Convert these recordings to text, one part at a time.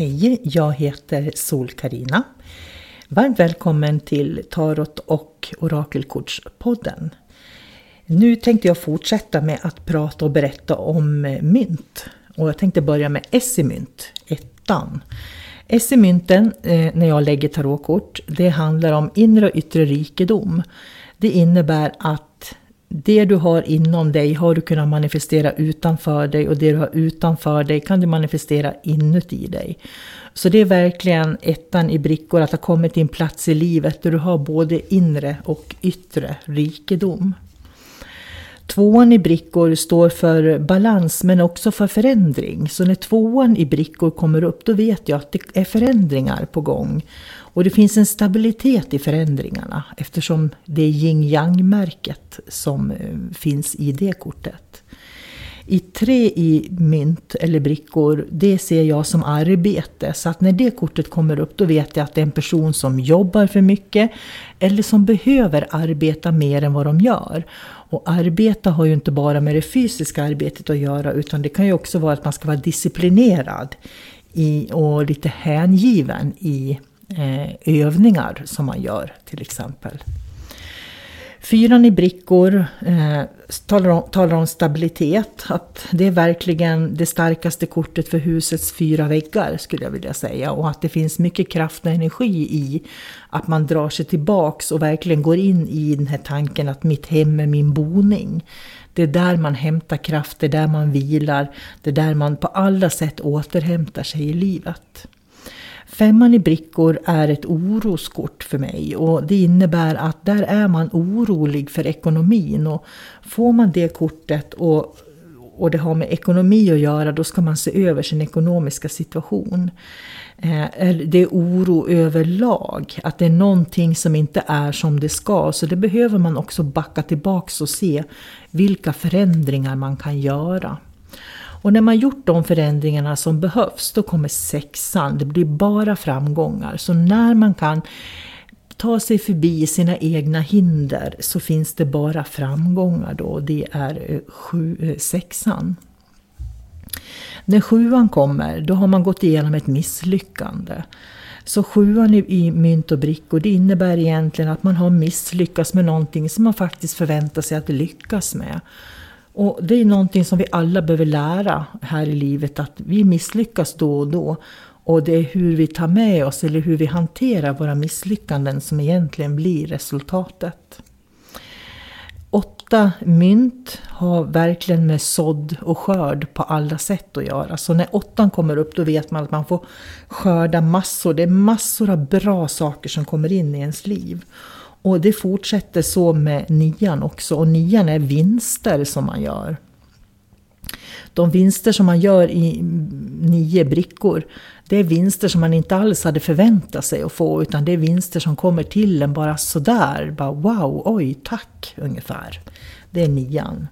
Hej, jag heter sol karina Varmt välkommen till Tarot och Orakelkortspodden. Nu tänkte jag fortsätta med att prata och berätta om mynt. Och jag tänkte börja med Essimynt, ettan. Essimynten, eh, när jag lägger tarotkort, det handlar om inre och yttre rikedom. Det innebär att det du har inom dig har du kunnat manifestera utanför dig och det du har utanför dig kan du manifestera inuti dig. Så det är verkligen ettan i brickor att ha kommit till en plats i livet där du har både inre och yttre rikedom. Tvåan i brickor står för balans men också för förändring. Så när tvåan i brickor kommer upp då vet jag att det är förändringar på gång. Och det finns en stabilitet i förändringarna eftersom det är yin yang märket som eh, finns i det kortet. I tre i mynt eller brickor, det ser jag som arbete. Så att när det kortet kommer upp då vet jag att det är en person som jobbar för mycket eller som behöver arbeta mer än vad de gör. Och arbeta har ju inte bara med det fysiska arbetet att göra utan det kan ju också vara att man ska vara disciplinerad i, och lite hängiven i eh, övningar som man gör till exempel. Fyran i brickor eh, talar, om, talar om stabilitet. Att det är verkligen det starkaste kortet för husets fyra väggar skulle jag vilja säga. Och att det finns mycket kraft och energi i att man drar sig tillbaks och verkligen går in i den här tanken att mitt hem är min boning. Det är där man hämtar kraft, det är där man vilar, det är där man på alla sätt återhämtar sig i livet. Femman i brickor är ett oroskort för mig och det innebär att där är man orolig för ekonomin och får man det kortet och, och det har med ekonomi att göra då ska man se över sin ekonomiska situation. Eh, det är oro överlag, att det är någonting som inte är som det ska. Så det behöver man också backa tillbaks och se vilka förändringar man kan göra. Och när man gjort de förändringarna som behövs, då kommer sexan. Det blir bara framgångar. Så när man kan ta sig förbi sina egna hinder så finns det bara framgångar då. Det är eh, sju, eh, sexan. När sjuan kommer, då har man gått igenom ett misslyckande. Så sjuan i mynt och brickor, det innebär egentligen att man har misslyckats med någonting som man faktiskt förväntar sig att lyckas med. Och det är någonting som vi alla behöver lära här i livet, att vi misslyckas då och då. Och det är hur vi tar med oss eller hur vi hanterar våra misslyckanden som egentligen blir resultatet. Åtta mynt har verkligen med sådd och skörd på alla sätt att göra. Så när åttan kommer upp då vet man att man får skörda massor. Det är massor av bra saker som kommer in i ens liv. Och det fortsätter så med nian också. Och nian är vinster som man gör. De vinster som man gör i nio brickor, det är vinster som man inte alls hade förväntat sig att få. Utan det är vinster som kommer till en bara sådär. Bara wow, oj, tack ungefär. Det är nian.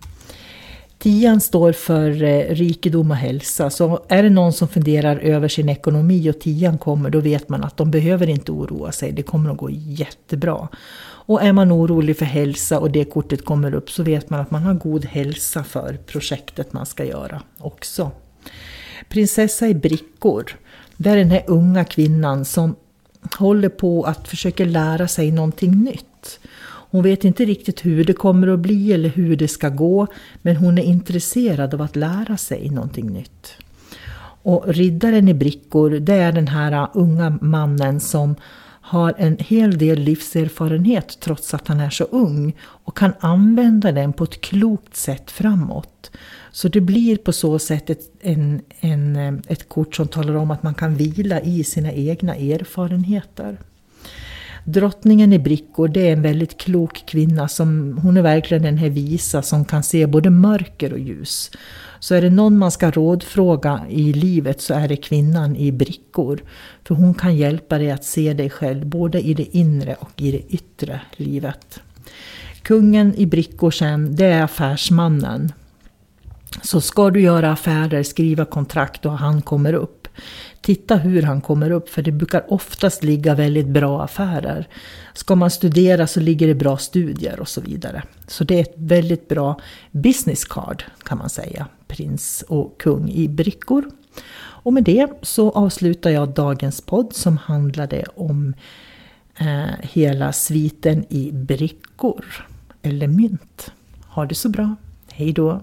Tian står för eh, rikedom och hälsa, så är det någon som funderar över sin ekonomi och tian kommer, då vet man att de behöver inte oroa sig, det kommer att gå jättebra. Och är man orolig för hälsa och det kortet kommer upp så vet man att man har god hälsa för projektet man ska göra också. Prinsessa i brickor, det är den här unga kvinnan som håller på att försöka lära sig någonting nytt. Hon vet inte riktigt hur det kommer att bli eller hur det ska gå, men hon är intresserad av att lära sig någonting nytt. Och riddaren i brickor, det är den här unga mannen som har en hel del livserfarenhet trots att han är så ung och kan använda den på ett klokt sätt framåt. Så det blir på så sätt ett, en, en, ett kort som talar om att man kan vila i sina egna erfarenheter. Drottningen i brickor, det är en väldigt klok kvinna som, hon är verkligen den här visa som kan se både mörker och ljus. Så är det någon man ska rådfråga i livet så är det kvinnan i brickor. För hon kan hjälpa dig att se dig själv både i det inre och i det yttre livet. Kungen i brickor sen, det är affärsmannen. Så ska du göra affärer, skriva kontrakt och han kommer upp. Titta hur han kommer upp, för det brukar oftast ligga väldigt bra affärer. Ska man studera så ligger det bra studier och så vidare. Så det är ett väldigt bra business card kan man säga. Prins och kung i brickor. Och med det så avslutar jag dagens podd som handlade om eh, hela sviten i brickor, eller mynt. Ha det så bra, hej då!